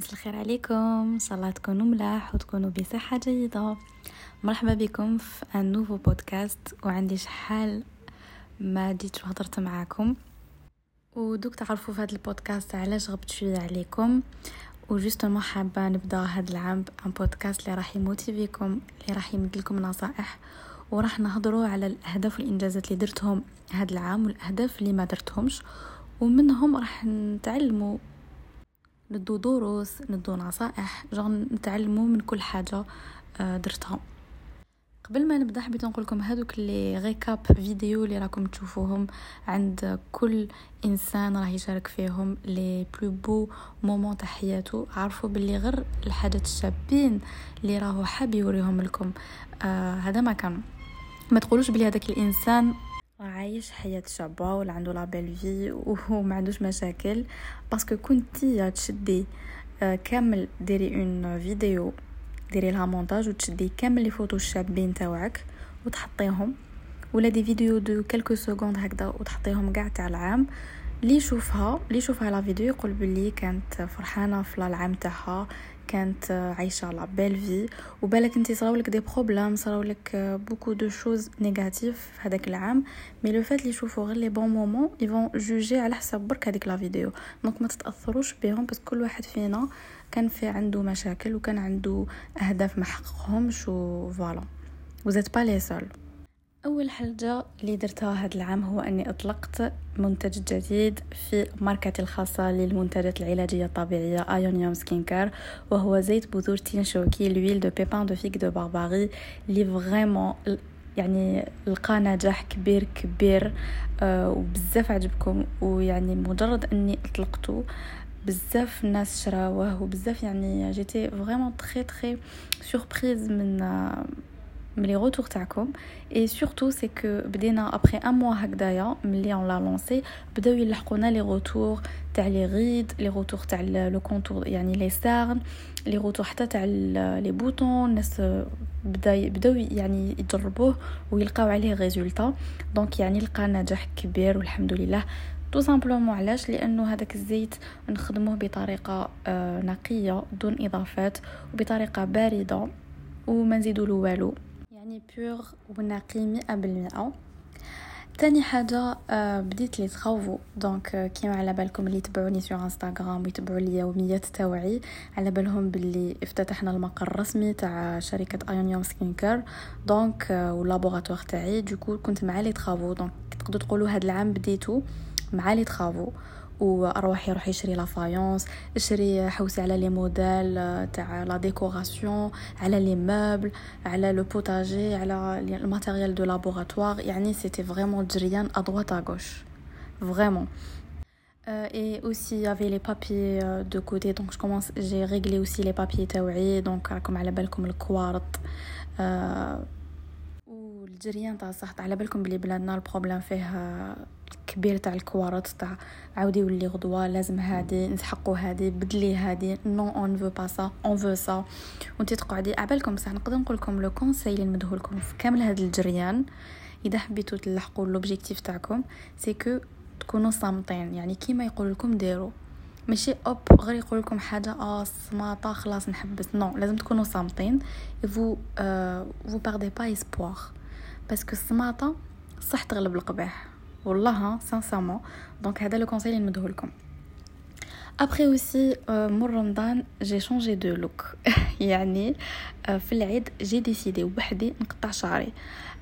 مساء الخير عليكم. إن شاء الله تكونوا ملاح وتكونوا بصحة جيدة. مرحبا بكم في ان نوفو بودكاست وعندي شحال ما جيت وهضرت معاكم. ودوك تعرفوا في هذا البودكاست علاش غبت شوية عليكم. وجوستومون حابة نبدأ هذا العام ان بودكاست اللي راح يموتيفيكم اللي راح يمدلكم نصائح. وراح نهضروا على الأهداف والإنجازات اللي درتهم هذا العام والأهداف اللي ما درتهمش. ومنهم راح نتعلموا ندو دروس ندو نصائح جغ نتعلموا من كل حاجة آه، درتها. قبل ما نبدأ حبيت نقول لكم هذوك les récaps vidéo اللي راكم تشوفوهم عند كل إنسان راه يشارك فيهم les plus beaux moments تاع حياته. عرفوا باللي غير الحاجات الشابين اللي راهو حاب يوريهم لكم. آه هذا ما كان. ما تقولوش بلي هذاك الإنسان عايش حياة شابة ولا عنده la belle vie وما عندوش مشاكل. parce que كنتي تشدي آه، كامل ديري une vidéo ديري لها مونتاج وتشدي كامل les photos الشابين تاوعك وتحطيهم ولا des vidéos de quelques secondes هكذا وتحطيهم كاع تاع العام. لي يشوفها لي يشوفها la vidéo يقول بلي كانت فرحانة في العام تاعها. كانت عايشة la belle vie وبالك انت صراولك des problèmes صراولك beaucoup de choses négatives في هذاك العام. mais le fait لي يشوفوا غير les bons moments ils vont juger على حساب برك هذيك la vidéo donc ما تتأثروش بهم parce que كل واحد فينا كان في عنده مشاكل وكان عنده أهداف ما حققهمش و voilà vous êtes pas les seuls أول حاجة اللي درتها هذا العام هو أني أطلقت منتج جديد في ماركتي الخاصة للمنتجات العلاجية الطبيعية Aeonium Skin Care وهو زيت بذور تين شوكي l'huile de pépins de figue de Barbarie لي vraiment يعني لقى نجاح كبير كبير آه وبزاف عجبكم ويعني مجرد أني أطلقته بزاف الناس شراوه وبزاف يعني j'étais vraiment très très surprise من آه من les retours تاعكم et surtout ce que بدينا après un mois هكذايا ملي on l'a lancé بداو يلحقونا les retours تاع les rides les retours تاع le contour يعني les cernes les retours حتى تاع les boutons الناس بدا بداو يعني يجربوه ويلقاو عليه résultat donc يعني لقى نجاح كبير والحمد لله tout simplement علاش لأنه هذاك الزيت نخدموه بطريقه نقيه دون اضافات وبطريقه بارده وما نزيدو والو يعني pur ونقي مئة بالمئة تاني حاجة آه بديت les travaux donc آه كيما على بالكم اللي يتبعوني sur انستغرام ويتبعوا اليوميات تاوعي على بالهم باللي افتتحنا المقر الرسمي تاع شركة Aeonium Skin Care donc وال laboratoire تاعي. donc كنت مع les travaux donc تقدروا تقولوا هاد العام بديتو مع les travaux وأروح يروح يشري la faïence اشري حوسي على les modèles تاع la décoration على les meubles على le potager على ال matériel de laboratoire يعني c'était vraiment جريان à droite à gauche. Vraiment. Euh, et aussi il y avait les papiers euh, de côté. Donc je commence j'ai réglé aussi les papiers تاوعي donc راكم على بالكم الكوارط euh, والجريان تاع الصحة على بالكم بلي بلادنا ال problème فيه كبير تاع الكوارط تاع عاودي يولي غدوة لازم هادي نسحقو هادي بدلي هادي. non on veut pas ça on veut ça وانت تقعدي عبالكم بصح نقدر نقول لكم le conseil اللي نمدهولكم في كامل هاد الجريان. إذا حبيتو تلحقوا l'objectif تاعكم c'est que تكونوا صامتين يعني كيما يقول لكم ديروا ماشي hop غير يقول لكم حاجة آه السماطه خلاص نحبس. non لازم تكونوا صامتين faut faut perdre pas espoir parce que السماطه صح تغلب القباح والله sincèrement donc هذا le conseil اللي نمدوه لكم après aussi مور رمضان j'ai changé de look يعني في العيد j'ai décidé وحدي نقطع شعري.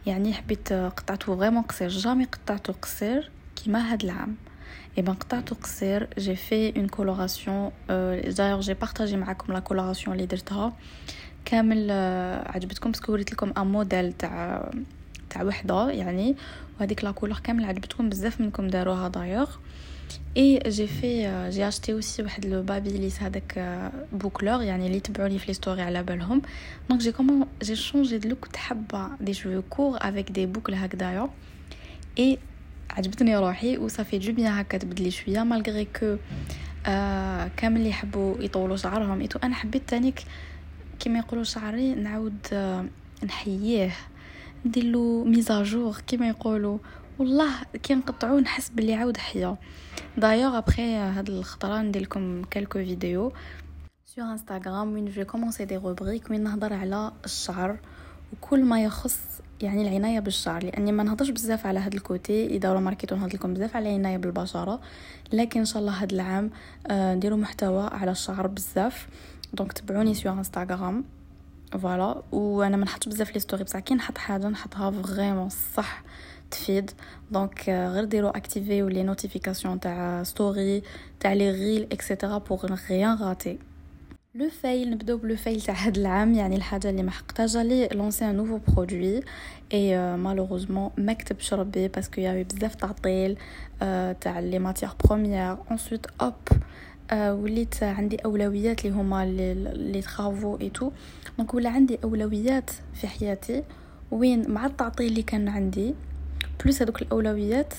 يعني حبيت قطعته vraiment قصير. jamais قطعته قصير كيما هاد العام. et ben قطعته قصير j'ai fait une coloration d'ailleurs j'ai partagé معاكم la coloration اللي درتها. كامل عجبتكم؟ parce que وريت لكم un modèle تاع تاع وحدة يعني. وهذيك la couleur كامل عجبتكم بزاف منكم داروها دايوغ. et j'ai fait j'ai acheté aussi واحد le Babyliss هذاك boucleur يعني اللي تبعوني في les stories على بالهم. donc j'ai comment j'ai changé de look تحبه des cheveux courts avec des boucles هكذايا et عجبتني روحي و ça fait du bien هكا تبدلي شوية malgré que آه كامل اللي يحبوا يطولوا شعرهم. et tout أنا حبيت تانيك كيما يقولوا شعري نعاود آه نحييه. نديرلو mise à jour كيما يقولوا. والله كي نقطعو نحس بلي عاود حيا. دايوغ ابخي هاد الخطرة ندير لكم quelques vidéos sur انستغرام وين je commençais des rubriques وين نهضر على الشعر. وكل ما يخص يعني العناية بالشعر. لأني ما نهضرش بزاف على هذا ال côté. اذا marqué تو نهضر لكم بزاف على العناية بالبشرة. لكن إن شاء الله هذا العام آه، نديروا محتوى على الشعر بزاف. donc تبعوني sur انستغرام voilà وأنا ما نحطش بزاف les stories بصح كي نحط حاجة نحطها vraiment صح تفيد. donc غير ديروا activez les notifications تاع story تاع les réels et cetera pour rien rater le fail نبداو ب le fail تاع هاد العام. يعني الحاجة اللي ما حققتهاش c'est lancer un nouveau produit et malheureusement ما كتبش ربي parce que y avait بزاف تعطيل تاع les matières premières ensuite hop وليت عندي أولويات اللي هما les travaux et tout donc ولا عندي أولويات في حياتي. وين مع التعطيل اللي كان عندي. plus هذوك الأولويات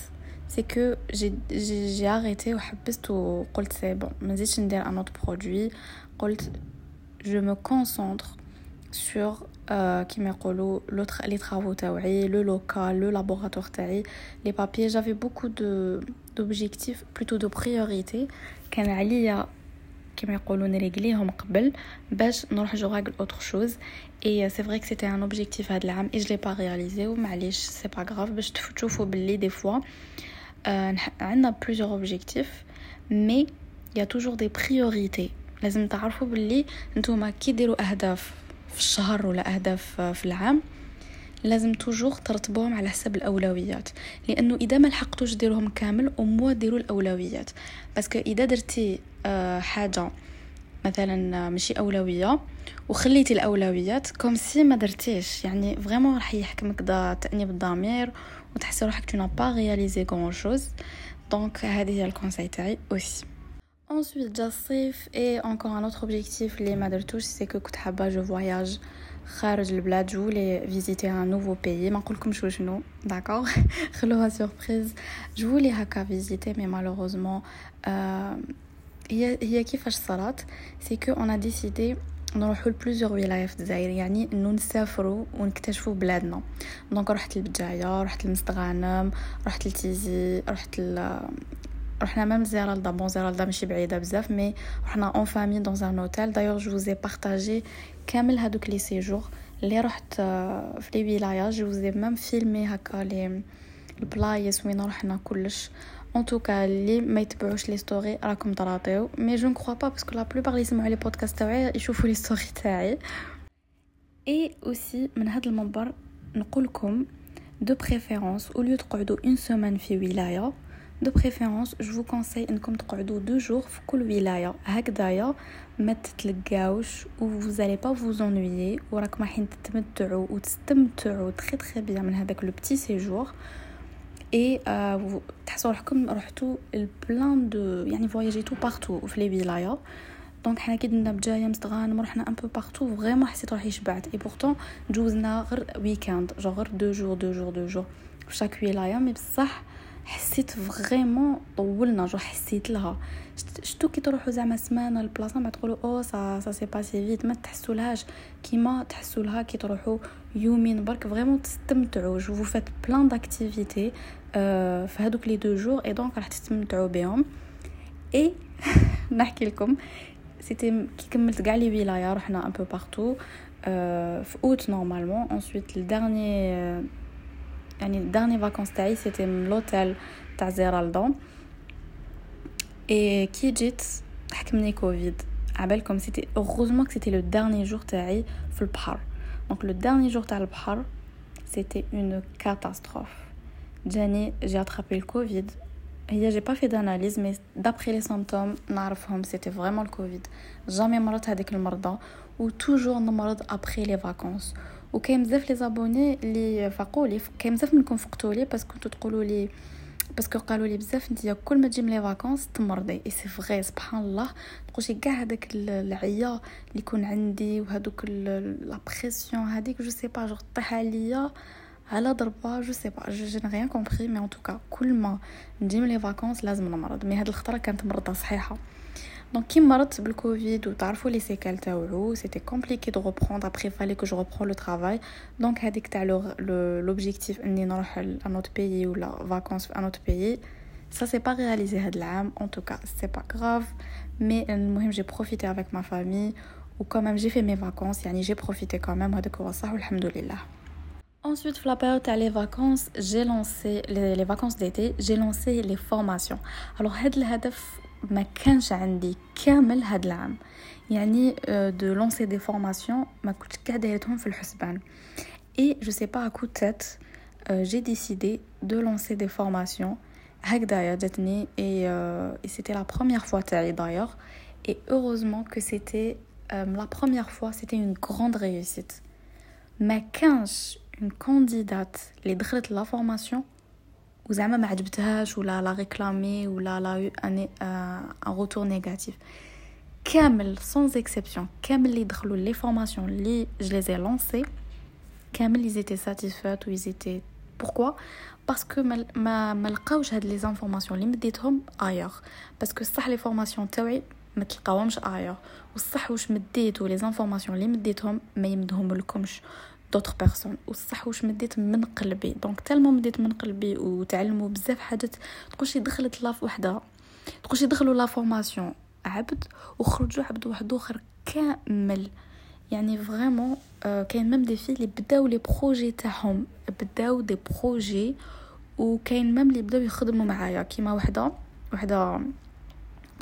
c'est que j'ai j'ai arrêté وحبست وقلت c'est bon ما نزيدش ندير un autre produit قلت je me concentre sur كيما يقولوا l'autre les travaux تاوعي le local le laboratoire تاعي les papiers j'avais beaucoup de d'objectifs plutôt de priorités كان عليا كما يقولوا نريغليهم قبل باش نروح je règle autre chose et c'est vrai que c'était un objectif هاد العام et je l'ai pas réalisé ومعليش c'est pas grave باش تشوفوا باللي des fois عندنا plusieurs objectifs mais y a toujours des priorités لازم تعرفوا باللي نتوما كي ديروا أهداف. في الشهر ولا أهداف في العام لازم toujours ترتبوهم على حسب الأولويات. لأنه إذا ما لحقتوش ديروهم كامل ومو ديروا الأولويات. parce que إذا درتي آه، حاجة مثلا ماشي أولوية وخليتي الأولويات comme si ما درتيش. يعني vraiment راح يحكمك دا تأنيب الضمير وتحسي روحك t'as pas réalisé grand-chose donc هذه هي ال conseil تاعي aussi Ensuite, جا الصيف et encore un autre objectif اللي ما درتوش c'est que كنت حابه je voyage خارج البلاد j'allais visiter un nouveau pays ما نقولكمش شنو d'accord خلوها surprise j'allais هكا visiter mais malheureusement هي هي كيفاش صارت c'est qu'on a décidé نروحو ل plusieurs ولاية في الجزائر يعني انو نسافرو ونكتشفو بلادنا donc رحت لبجاية رحت لمستغانم رحت لتيزي رحت رحنا même زيرالدا bon زيرالدا ماشي بعيدة بزاف mais رحنا en famille dans un hôtel d'ailleurs je les ai partagés كامل هادوك les séjours اللي رحت في les ولايات je les ai même filmés هكا لي البلايص وين رحنا كلش. en tout cas اللي ما يتبعوش les stories راكم طراطيو mais je ne crois pas parce que la plupart اللي يسمعوا les podcasts تاعي يشوفوا les stories تاعي. et aussi من هذا المنبر نقولكم de préférence au lieu تقعدوا une semaine في ولاية de préférence je vous conseille انكم تقعدوا deux jours في كل ولايه هكذايا ما تتلقاوش vous allez pas vous ennuyer وراكم رايحين تتمتعوا وتستمتعوا très très bien من هذاك le petit séjour et تحسوا روحكم رحتوا à plein de يعني فواياجيتو partout في les ولايه donc حنا كي درنا بجايه مستغانم رحنا un peu partout vraiment حسيت روحي شبعت et pourtant جوزنا غير week-end je غير deux jours deux jours deux jours في chaque ولايه mais بصح حسيت vraiment طولنا je حسيت لها. شتو كي تروحوا زعما سمانة لبلاصه ما تقولوا oh ça ça c'est passé vite ما تحسوا لهاش كيما تحسوا لها كي تروحوا يومين برك vraiment تستمتعوا vous faites plein d'activités في هذوك les deux jours et donc راح تستمتعوا بهم. اي نحكي لكم c'était كي كملت كاع les ولاية رحنا un peu partout في août normalement ensuite الدرني يعني dernier vacances تاعي c'était من l'hôtel تاع زيرالدا donc et كي جيت حكمني كوفيد عبالكم c'était heureusement que c'était le dernier jour تاعي في البحر donc le dernier jour تاع البحر c'était une catastrophe جاني j'ai attrapé الكوفيد هي j'ai pas fait d'analyse mais d'après les symptômes نعرفهم c'était vraiment الكوفيد jamais مرضت هذيك المرضى و toujours نمرض après les vacances وكاين بزاف les abonnés اللي فاقوا لي كاين بزاف منكم فقتوا لي parce que كنتو تقولوا لي parce que قالوا لي بزاف انت كل ما تجي من les vacances تمرضي. et c'est vrai سبحان الله. تقولي كاع هذاك العيا اللي يكون عندي وهذوك la pression هذيك je sais pas je طيح عليا على ضربة je sais pas j'ai rien compris mais en tout cas كل ما نجي من les vacances لازم نمرض. mais هاد الخطرة كانت مرضة صحيحة. Donc, qui مرضت بالكوفيد وتعرفوا لي سيكال تاوعو سيتي كومبليكي دو reprendre après fallait que je reprends le travail donc هذيك تاع l'objectif اني نروح ان اوت بيي ولا فاكونس في ان اوت بيي ça c'est pas réalisé هاد العام en tout cas c'est pas grave mais المهم j'ai profité avec ma famille ou quand même j'ai fait mes vacances يعني j'ai profité quand même هذاك هو صح والحمد لله Ensuite, pour la période les vacances, j'ai lancé les, les vacances d'été, j'ai lancé les formations. Alors, هاد الهدف ما كانش عندي كامل هاد العام. يعني de lancer des formations ما كنت قاعدة في الحسبان. Et je sais pas à coup de tête, euh, j'ai décidé de lancer des formations هكذايا جاتني et, euh, et c'était la première fois تاعي d'ailleurs et heureusement que c'était euh, la première fois c'était une grande réussite ما كانش une candidate اللي دخلت لا فورماسيون وزعما ما عجبتهاش ولا لا ريكلامي ولا لا ان ان روتور نيجاتيف كامل sans exception كامل اللي دخلوا les formations اللي je les lancées كامل ils étaient satisfaits ou ils étaient pourquoi? parce que ما ما, ما لقاوش هاد les informations اللي مديتهم ailleurs parce que صح les formations تاوعي ما تلقاوهمش ايغ والصح واش مديت و les informations اللي مديتهم ما يمدهم لكمش d'autres personnes والصح واش مديت من قلبي donc tellement مديت من قلبي وتعلموا بزاف حاجات تقولشي دخلت لاف وحده تقولشي دخلوا la formation عبد وخرجوا عبد واحد اخر كامل يعني vraiment كاين même des filles اللي بداو les projets تاعهم بداو des projets وكاين même اللي بداو يخدموا معايا كيما وحده وحده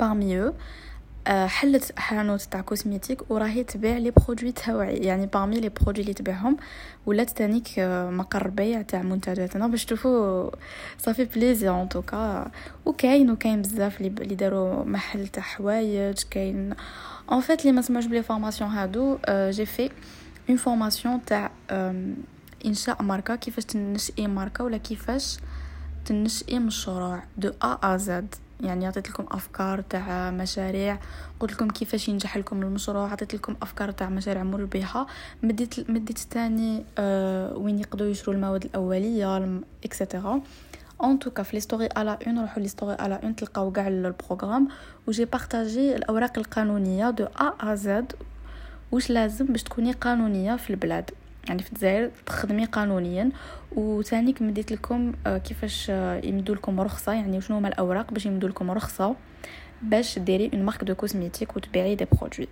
parmi أو حلت حانوت تاع cosmétique وراهي تبيع les produits تاوعي. يعني parmi les produits اللي تبيعهم ولات تانيك مقر بيع تاع منتجاتنا باش تشوفوا ça fait plaisir en tout cas وكاين وكاين بزاف اللي داروا محل تاع حوايج كاين en fait اللي ما سمعوش بلي formations هادو. j'ai fait une formation تاع إنشاء ماركة كيفاش تنشئي ماركة ولا كيفاش تنشئي مشروع de A à Z يعني عطيت لكم أفكار تاع مشاريع قلت لكم كيفاش ينجح لكم المشروع عطيت لكم أفكار تاع مشاريع مربحه مديت مديت ثاني آه وين يقدروا يشروا المواد الأولية et cetera en tout cas في les stories à la une روحوا les stories à la une تلقاو كاع ال programme. و j'ai partagé الأوراق القانونية de A à Z واش لازم باش تكوني قانونية في البلاد. يعني في الجزائر تخدمي قانونيا. وثانيك مديت لكم كيفاش يمدوا لكم رخصة يعني شنو هما الأوراق باش يمدوا لكم رخصة باش ديري une marque de cosmétique وتبيعي des produits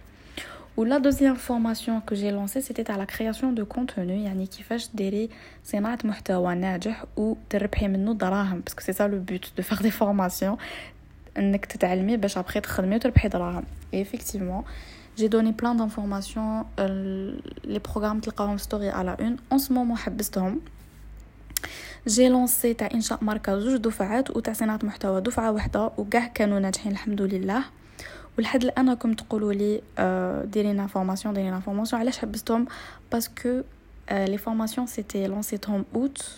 و la deuxième formation que j'ai lancée c'était la création de contenu يعني كيفاش ديري صناعه محتوى ناجح وتربحي منه دراهم parce que c'est ça le but de faire des formations انك تتعلمي باش ابخي تخدمي وتربحي دراهم اي effectivement j'ai donné plein d'informations les programmes تلقاهم story à la une en ce moment حبستهم j'ai lancé تاع انشاء ماركه زوج دفعات وتاع صناعه محتوى دفعه واحدة وكاع كانوا ناجحين الحمد لله ولحد الان راكم تقولوا لي ديرينا formation ديرينا formation علاش حبستهم parce que les formations c'était lancé يتهم août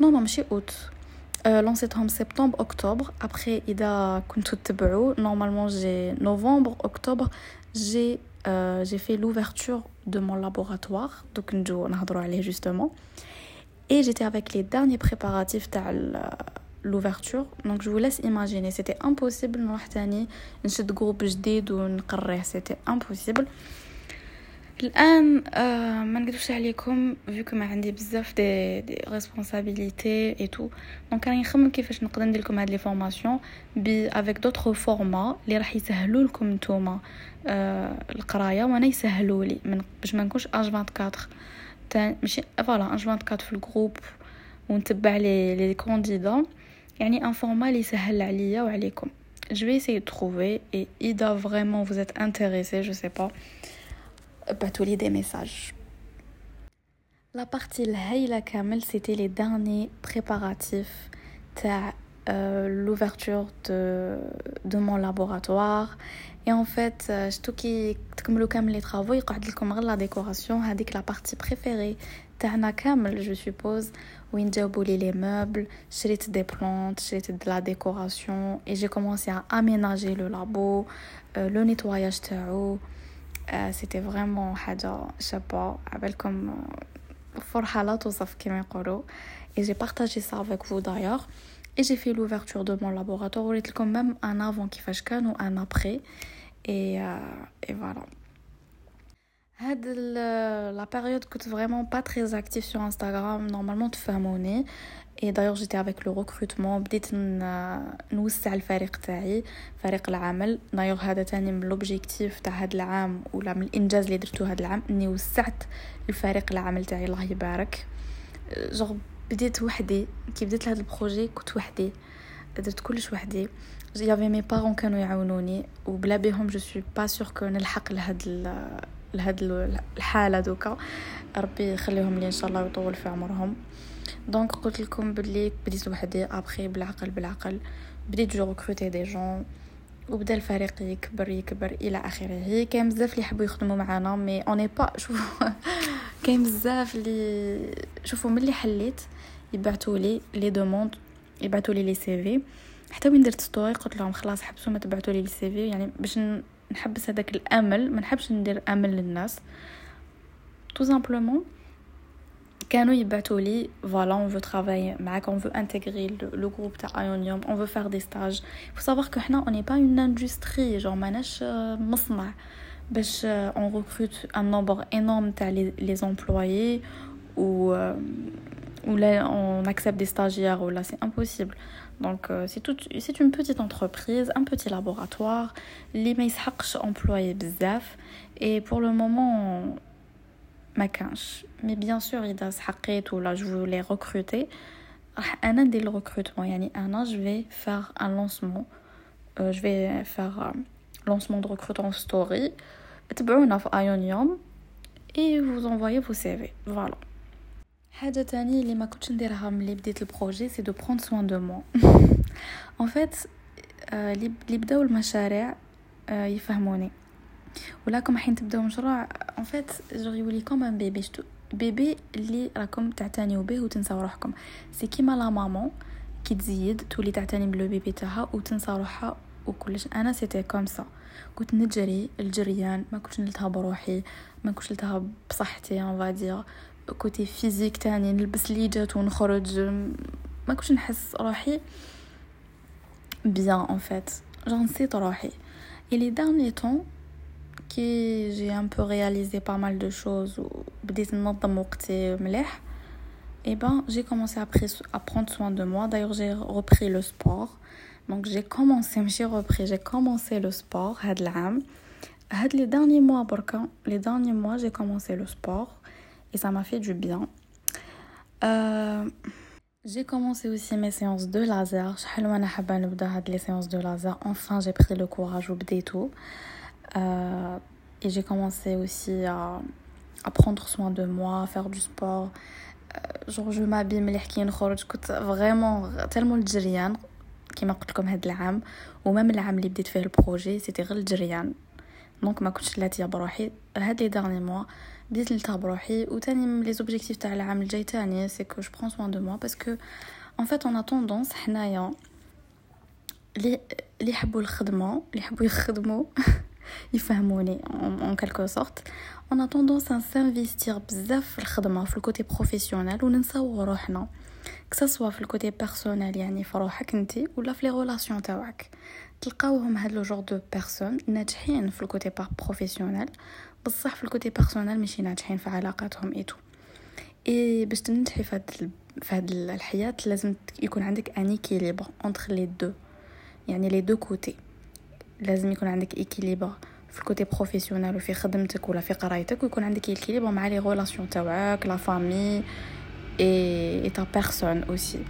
non ماشي اوت لونسيتهم سبتمبر اكتوبر ابخي اذا كنتو تتبعوا نورمالمون جي نوفمبر اكتوبر j'ai euh, j'ai fait l'ouverture de mon laboratoire donc نجو نهضروا عليه justement et j'étais avec les derniers préparatifs تاع l'ouverture donc je vous laisse imaginer c'était impossible نروح تاني نشد جروب جديد ونقريه c'était impossible الآن آه ما نكذبش عليكم vu que ما عندي بزاف des des responsabilités et tout donc راني نخمم كيفاش نقدر ندير لكم هاد les formations mais avec d'autres formats اللي راح يسهلوا لكم نتوما آه القراية وأنا يسهلوا لي. من باش ما نكونش H24 تان ماشي voilà H24 في ال groupe ونتبع les les candidats يعني un format اللي يسهل عليا وعليكم. Je vais essayer de trouver et إذا vraiment vous êtes intéressé je بعتولي des messages. La partie الهايلة كامل c'était les derniers préparatifs. تاع l'ouverture de, de mon laboratoire. Et en fait شتو كي تكملوا كامل les travaux يقعد لكم غير la décoration هذيك la partie préférée تاعنا كامل جو سوبوز وين جاوبوا لي لي موبل شريت دي بلانت شريت دي لا ديكوراسيون اي جي كومونسي ا اميناجي لو لابو لو نيتواياج تاعو سيتي فريمون حاجه شابه عبالكم فرحه لا توصف كما يقولوا et j'ai partagé ça avec vous d'ailleurs et j'ai fait l'ouverture de mon laboratoire وريت لكم même un avant كيفاش كان و un après et euh, et voilà هاد la période كنت vraiment pas très active sur Instagram normalement تفهموني et d'ailleurs j'étais avec le recrutement. بديت نوسع الفريق تاعي فريق العمل d'ailleurs هذا تاني من l'objectif تاع هذا العام ولا من الانجاز اللي درتو هذا العام اني وسعت الفريق العمل تاعي الله يبارك جوغ بديت وحدي كي بديت لهذا ال projet كنت وحدي درت كلش وحدي y avait mes parents كانوا يعاونوني وبلا بهم je suis pas sûre que نلحق لهاد لهاد الحالة دوكا. ربي يخليهم لي إن شاء الله ويطول في عمرهم. donc قلت لكم بلي بديت وحدي أبخي بالعقل بالعقل. بديت j'ai recruté des gens وبدا الفريق يكبر يكبر إلى آخره. كاين بزاف اللي يحبوا يخدموا معنا mais on n'est pas شوفوا. كاين بزاف اللي شوفوا ملي حليت يبعثوا لي les demandes يبعثوا لي les CV. حتى وين درت story قلت لهم خلاص حبسوا ما تبعثوا لي les CV يعني باش نحبس هذاك الأمل ما نحبش ندير أمل للناس. tout simplement كانوا يبعثوا لي voilà on veut travailler معاك on veut intégrer le groupe تاع ايونيوم on veut faire des stages faut savoir que حنا on n'est pas une industrie genre ماناش مصنع باش on recrute un nombre énorme تاع les employés و ولا on accepte des stagiaires ou là c'est impossible. Donc euh, c'est tout c'est une petite entreprise un petit laboratoire. Les ما يسحقش employé بزاف et pour le moment ما كانش mais bien sûr اذا سحقيت ولا je voulais recruter راح أنا ندير ال recrutement يعني أنا je vais faire un lancement je vais faire lancement de recrutement story تبعونا في ايونيوم et vous envoyez vos CV voilà حاجة تاني اللي ما كنتش نديرها ملي بديت ال projet c'est de prendre soin de moi en fait اللي بداو المشاريع يفهموني. ولاكم حين تبداو مشروع en fait جو يولي comme un bébé bébé اللي راكم تعتنيو به وتنساو روحكم. c'est كيما la maman كي تزيد تولي تعتني ب le bébé تاعها وتنسى روحها وكلش. أنا c'était comme ça كنت نجري الجريان ما كنتش نلتها بروحي ما كنتش نلتها بصحتي اون فادير كوتي فيزيك تاني نلبس ليجات ونخرج ما كنتش نحس روحي بيان ان فيت جون نسيت روحي اي لي دارني طون كي جي ان بو رياليزي با مال دو شوز وبديت ننظم وقتي مليح et ben j'ai commencé à, à prendre soin de moi d'ailleurs j'ai repris le sport donc j'ai commencé j'ai repris j'ai commencé le sport هاد العام هاد les derniers mois بركا les derniers mois j'ai commencé le sport Et ça m'a fait du bien euh, j'ai commencé aussi mes séances de laser شحال وأنا حابه نبدا هاد les séances de laser enfin j'ai pris le courage وبديتو euh, et j'ai commencé aussi à, à prendre soin de moi, à faire du sport. Euh, genre je m'habille مليح كي نخرج كنت فريمون تالمون الجريان كيما قلت لكم هاد العام و même العام اللي بديت فيه ال projet c'était غير الجريان donc ما كنتش لاتيه بروحي هاد les derniers mois بديت نلتا بروحي وتاني les objectifs تاع العام الجاي تاني c'est que je prends soin de moi parce que en fait on a tendance حنايا اللي اللي يحبوا الخدمه اللي يحبوا يخدموا يفهموني en quelque sorte. On a tendance à s'investir بزاف في الخدمه في ال côté professionnel وننساو روحنا que ce soit في ال côté personnel يعني في روحك انت ولا في les relations تاعك تلقاوهم هاد la majorité des personnes ناجحين في ال côté par professionnel بصح في ال côté personnel ماشي ناجحين في علاقاتهم et tout et باش تنجحي في هاد في هاد الحياة لازم يكون عندك un équilibre entre les deux يعني les deux côtés لازم يكون عندك équilibre في ال côté professionnel وفي خدمتك ولا في قرايتك ويكون عندك équilibre مع les relations تاعك la famille et ta personne aussi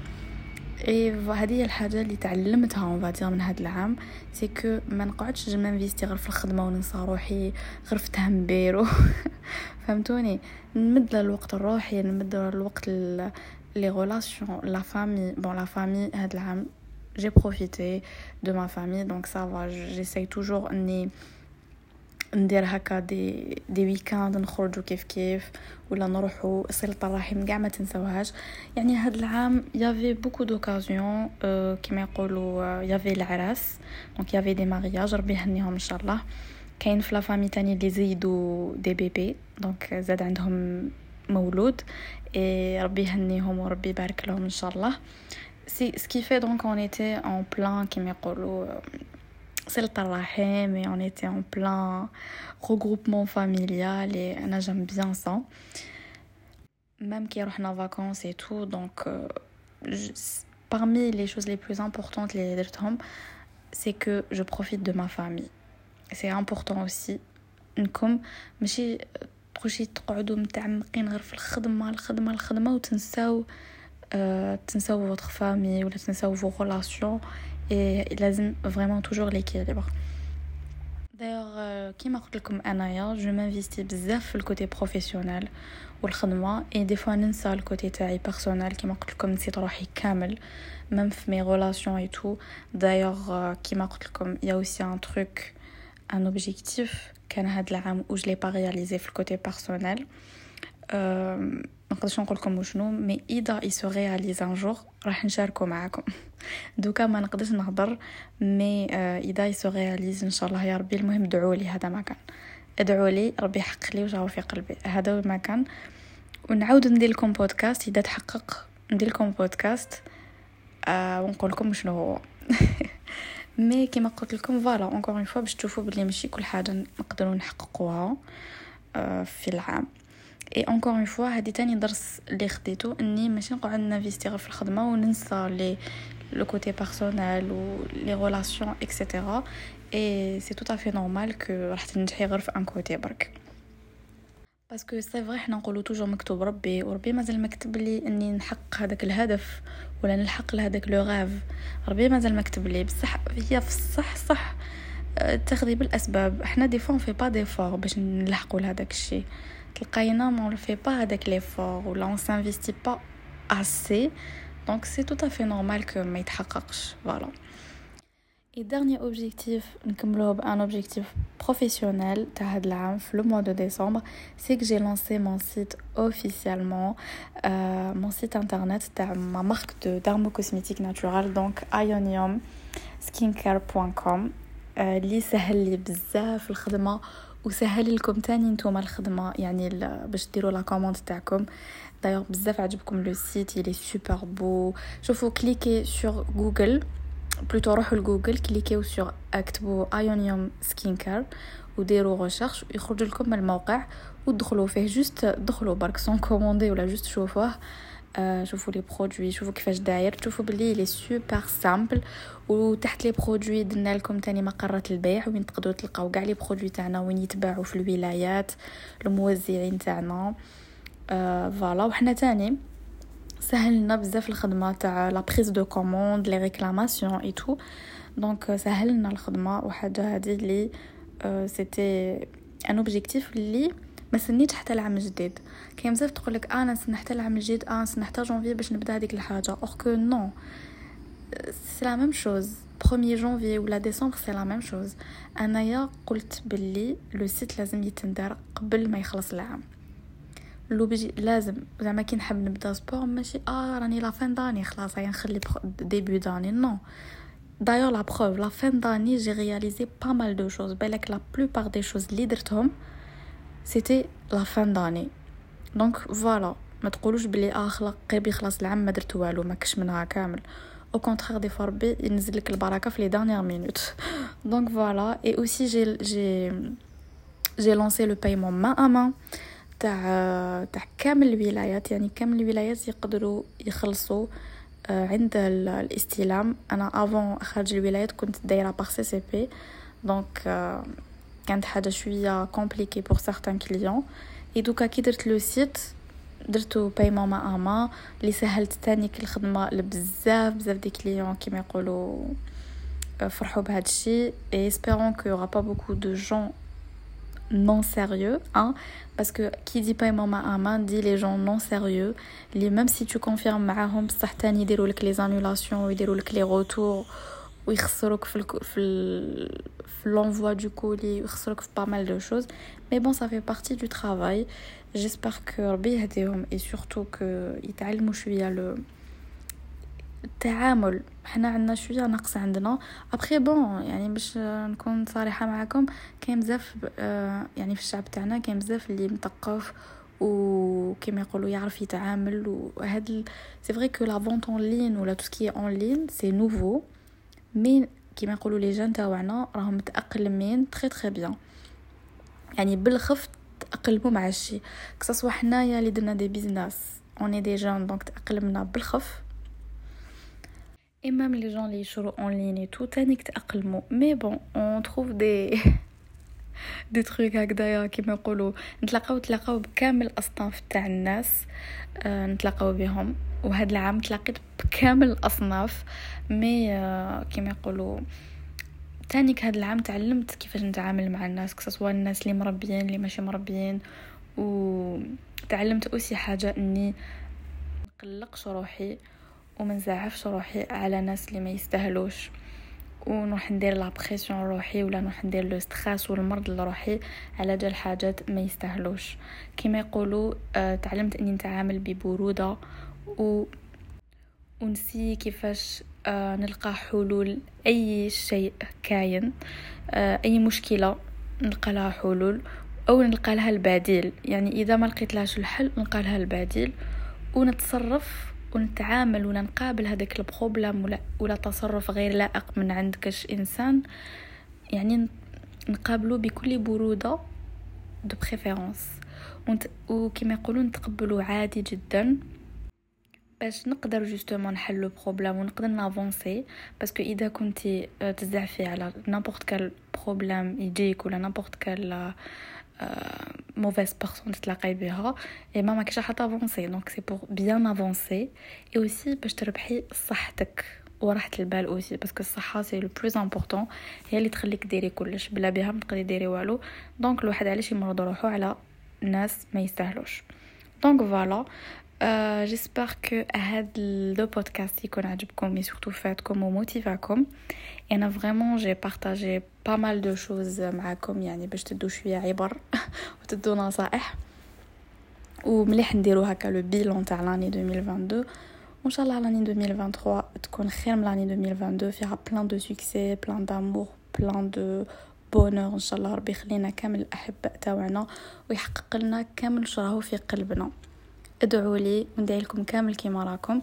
et هذه هي الحاجة اللي تعلمتها اون من هذا العام. c'est que ما نقعدش ن investir غير في الخدمة وننسى روحي غير في تهمبير فهمتوني؟ نمد الوقت الروحي نمد الوقت les relations la famille bon la famille هذا العام profité de ma famille. Donc ça va j'essaye toujours اني ندير هكا des des week-ends نخرجوا كيف كيف ولا نروحوا صلة الرحم كاع ما تنسوهاش يعني هاد العام y avait beaucoup d'occasions كيما يقولوا y avait العراس donc y avait des mariages ربي يهنيهم إن شاء الله. كاين في la famille تاني اللي زيدوا des bébés donc زاد عندهم مولود. اي ربي يهنيهم وربي يبارك لهم إن شاء الله. Ce qui fait donc on était en plein كما يقولوا صلة الرحم et on était en plein regroupement familial et انا j'aime bien ça même كي رحنا vacances et tout donc euh, parmi les choses les plus importantes les درتهم c'est que je profite de ma famille c'est important aussi انكم ماشي تخشي تقعدوا متعمقين غير في الخدمه الخدمه الخدمه وتنساو euh, تنساو votre famille ولا تنساو vos relations et لازم vraiment toujours l'équilibre. D'ailleurs كيما قلت لكم انايا je m'investis بزاف في ال côté professionnel والخدمه et des fois ننسى ال côté تاعي personnel كيما قلت لكم نسيت روحي كامل même في mes relations et tout d'ailleurs كيما قلت لكم y a aussi un truc un objectif كان هاد العام و je l'ai pas réalisé نقدرش نقول لكم شنو mais إذا il se réalise un jour راح نشاركو معاكم. دوكا ما نقدرش نهضر mais إذا il se réalise إن شاء الله يا ربي المهم ادعوا لي هذا ما كان. ادعوا لي ربي يحقق لي واش راه في قلبي. هذا ما كان. ونعاود ندير لكم بودكاست إذا تحقق ندير لكم بودكاست آه ونقول لكم شنو هو. mais كيما قلت لكم voilà encore une fois باش تشوفوا بلي ماشي كل حاجة نقدروا نحققوها آه في العام. et encore une fois هادي تاني درس اللي خديتو إني ماشي نقعد ن investir في الخدمة وننسى les le côté personnel و les relations et cetera et c'est tout à fait normal que راح تنجحي غير في un côté برك. parce que c'est vrai حنا نقولو toujours مكتوب ربي وربي مازال مكتب لي إني نحقق هذاك الهدف ولا نلحق لهذاك le rêve ربي مازال مكتب لي. بصح هي في الصح صح تاخذي بالأسباب. حنا des fois fait pas d'efforts باش نلحقوا لهذاك الشيء. تلقاينا ما on fait pas avec l'effort ولا on s'investit pas assez donc c'est tout à fait normal que ما يتحققش voilà et dernier objectif نكملوه بان objectif professionnel تاع هاد العام في le mois de décembre c'est que j'ai lancé mon site officiellement euh, mon site internet تاع ma marque de dermocosmétiques naturels donc ioniumskincare.com اللي سهل لي بزاف الخدمة وسهل لكم تاني نتوما الخدمة يعني باش ديروا la commande تاعكم. دايوغ بزاف عجبكم le site il est super beau شوفوا cliquez sur جوجل plutôt روحوا لجوجل كليكيو sur اكتبوا ايونيوم skin care وديروا recherche يخرج لكم الموقع ودخلوا فيه. juste دخلوا برك sans commander ولا juste شوفوه. شوفوا les produits شوفوا كيفاش داير تشوفوا بلي il est super simple وتحت les produits درنا لكم تاني مقرات البيع وين تقدروا تلقاو كاع les produits تاعنا وين يتباعوا في الولايات الموزعين تاعنا آه voilà وحنا تاني سهلنا بزاف الخدمه تاع la prise de commande les réclamations et tout donc سهلنا الخدمه وحاجه هذه اللي c'était un objectif اللي ما سنيتش حتى العام الجديد كاين بزاف تقول لك آنا نستنى حتى العام الجديد آه نستنى حتى جونفي باش نبدأ هذيك الحاجة. or que non. c'est la même chose 1 جونفي ولا décembre c'est la même chose أنايا قلت باللي le site لازم يتندار قبل ما يخلص العام. لوبجي لازم. زعما كي نحب نبدأ sport ماشي آه راني la fin d'année خلاص هيا نخلي début d'année non d'ailleurs la preuve la fin d'année j'ai réalisé pas mal de choses بالك la plupart des choses اللي درتهم c'était la fin d'année donc voilà ما تقولوش بلي آه قريب يخلص العام ما درت والو ما كش منها كامل. Au contraire دي ربي ينزل لك البركة في les dernières minutes donc voilà et aussi j'ai j'ai j'ai lancé le paiement مع أمان تاع تاع كامل الولايات. يعني كامل الولايات يقدروا يخلصوا عند الاستلام. أنا avant خارج الولايات كنت دايرة par CCP donc كانت حاجة شوية compliquée pour certains clients et donc كي درت le site درتو paiement مع أمان اللي سهلت تاني الخدمة لبزاف بزاف des clients كيما يقولوا فرحوا بهذا الشيء. et espérons qu'il y aura pas beaucoup de gens non sérieux hein. Parce que qui dit paiement مع أمان dit les gens non sérieux. Et même si tu confirmes معاهم بصح تاني يديروا لك les annulations ويديروا لك les retours. ويخسروك في ال في ال في l'envoi du colis ويخسروك في pas mal de choses. Mais bon ça fait partie du travail. J'espère que ربي يهديهم et surtout que يتعلموا شوية le التعامل حنا عندنا شوية نقص عندنا. après bon يعني باش نكون صريحة معكم كاين بزاف يعني في الشعب تاعنا كاين بزاف اللي مثقف وكما يقولوا يعرف يتعامل. وهاد c'est vrai que la vente en ligne ولا tout ce qui en ligne c'est nouveau mais كما يقولوا les gens تاعنا راهم متأقلمين très très bien يعني بالخف تأقلموا مع الشيء. que ce soit حنايا اللي درنا des business on est des jeunes donc تأقلمنا بالخف. Même les gens اللي يشرو en ligne et tout تانيك تأقلموا. Mais bon on trouve des des trucs هكذايا كيما يقولوا. نتلاقاو تلاقاو بكامل الأصناف تاع الناس آه نتلاقاو بهم. وهذا العام تلاقيت بكامل الأصناف mais آه كيما يقولوا تانيك هذا العام تعلمت كيفاش نتعامل مع الناس que ce soit الناس اللي مربيين اللي ماشي مربيين. وتعلمت aussi حاجة إني نقلقش روحي وما نزعفش روحي على ناس اللي ما يستاهلوش. ونروح ندير la pression روحي ولا نروح ندير le stress والمرض لروحي على جال حاجات ما يستاهلوش. كما يقولوا آه تعلمت أني نتعامل ببرودة و ونسي كيفاش آه نلقى حلول أي شيء كاين آه أي مشكلة نلقى لها حلول أو نلقى لها البديل. يعني إذا ما لقيت لهاش الحل نلقى لها البديل ونتصرف ونتعامل ولا نقابل هذاك البروبليم ولا ولا تصرف غير لائق من عند كاش إنسان يعني نقابلو بكل برودة de préférence وكما يقولون نتقبلو عادي جدا باش نقدر justement نحلو problème ونقدر ن avancer. parce que إذا كنتي تزعفي على n'importe quel problème يجيك ولا n'importe quelle mauvaise personne تتلاقاي بها اي ما ماكش راح ت avancer donc c'est pour bien avancer et aussi باش تربحي صحتك وراحة البال aussi parce que الصحة c'est le plus important هي اللي تخليك ديري كلش بلا بها ما تقدري ديري والو donc الواحد علاش يمرض روحو على ناس ما يستاهلوش donc voilà j'espère que هاد le podcast يكون عجبكم mais surtout فادتكم و motiva كم أنا vraiment j'ai partagé pas mal de choses معاكم يعني باش تدو شوية عبر وتدو نصائح ومليح نديرو هكا le bilan تاع l'année 2022 وان شاء الله l'année 2023 تكون خير من l'année 2022 فيها plein de succès plein d'amour plein de bonheur ان شاء الله ربي يخلينا كامل الاحباء تاعنا ويحقق لنا كامل واش راهو في قلبنا ادعوا لي وندعي لكم كامل كيما راكم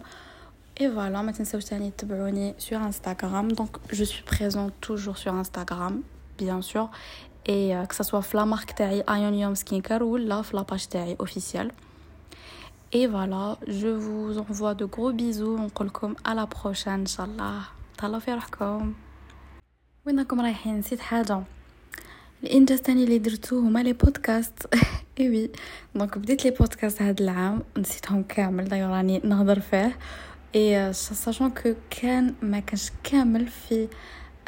Et voilà, ما تنساوش تاني تتبعوني sur Instagram. Donc je suis présente toujours sur Instagram, bien sûr. Et euh, que ça soit في la marque تاعي Ionium Skincare ولا في la page تاعي officielle. Et voilà, je vous envoie de gros bisous. ونقولكم à la prochaine ان شاء الله. تهلاو في روحكم. وين راكم رايحين نسيت حاجه الإنجاز تاني اللي درتو هما les podcasts eh oui. donc بديت les podcasts هاد العام نسيتهم كامل دايوغ راني نهضر فيه. et sachant que كان ما كانش كامل في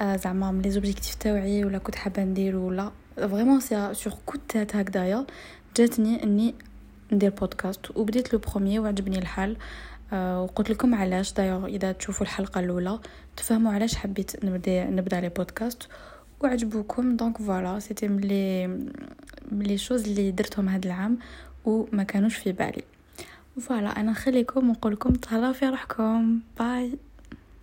زعما les objectifs تاوعي ولا كنت حابة ندير ولا. vraiment c'est sur coup de tête هكذايا جاتني إني ندير بودكاست وبديت le premier وعجبني الحال. وقلت لكم علاش دايوغ إذا تشوفوا الحلقة الأولى تفهموا علاش حبيت نبدا نبدأ les podcasts وعجبوكم. donc voilà c'était les les choses اللي درتهم هاد العام وما كانوش في بالي. voilà أنا نخليكم ونقول لكم تهلاو في روحكم. bye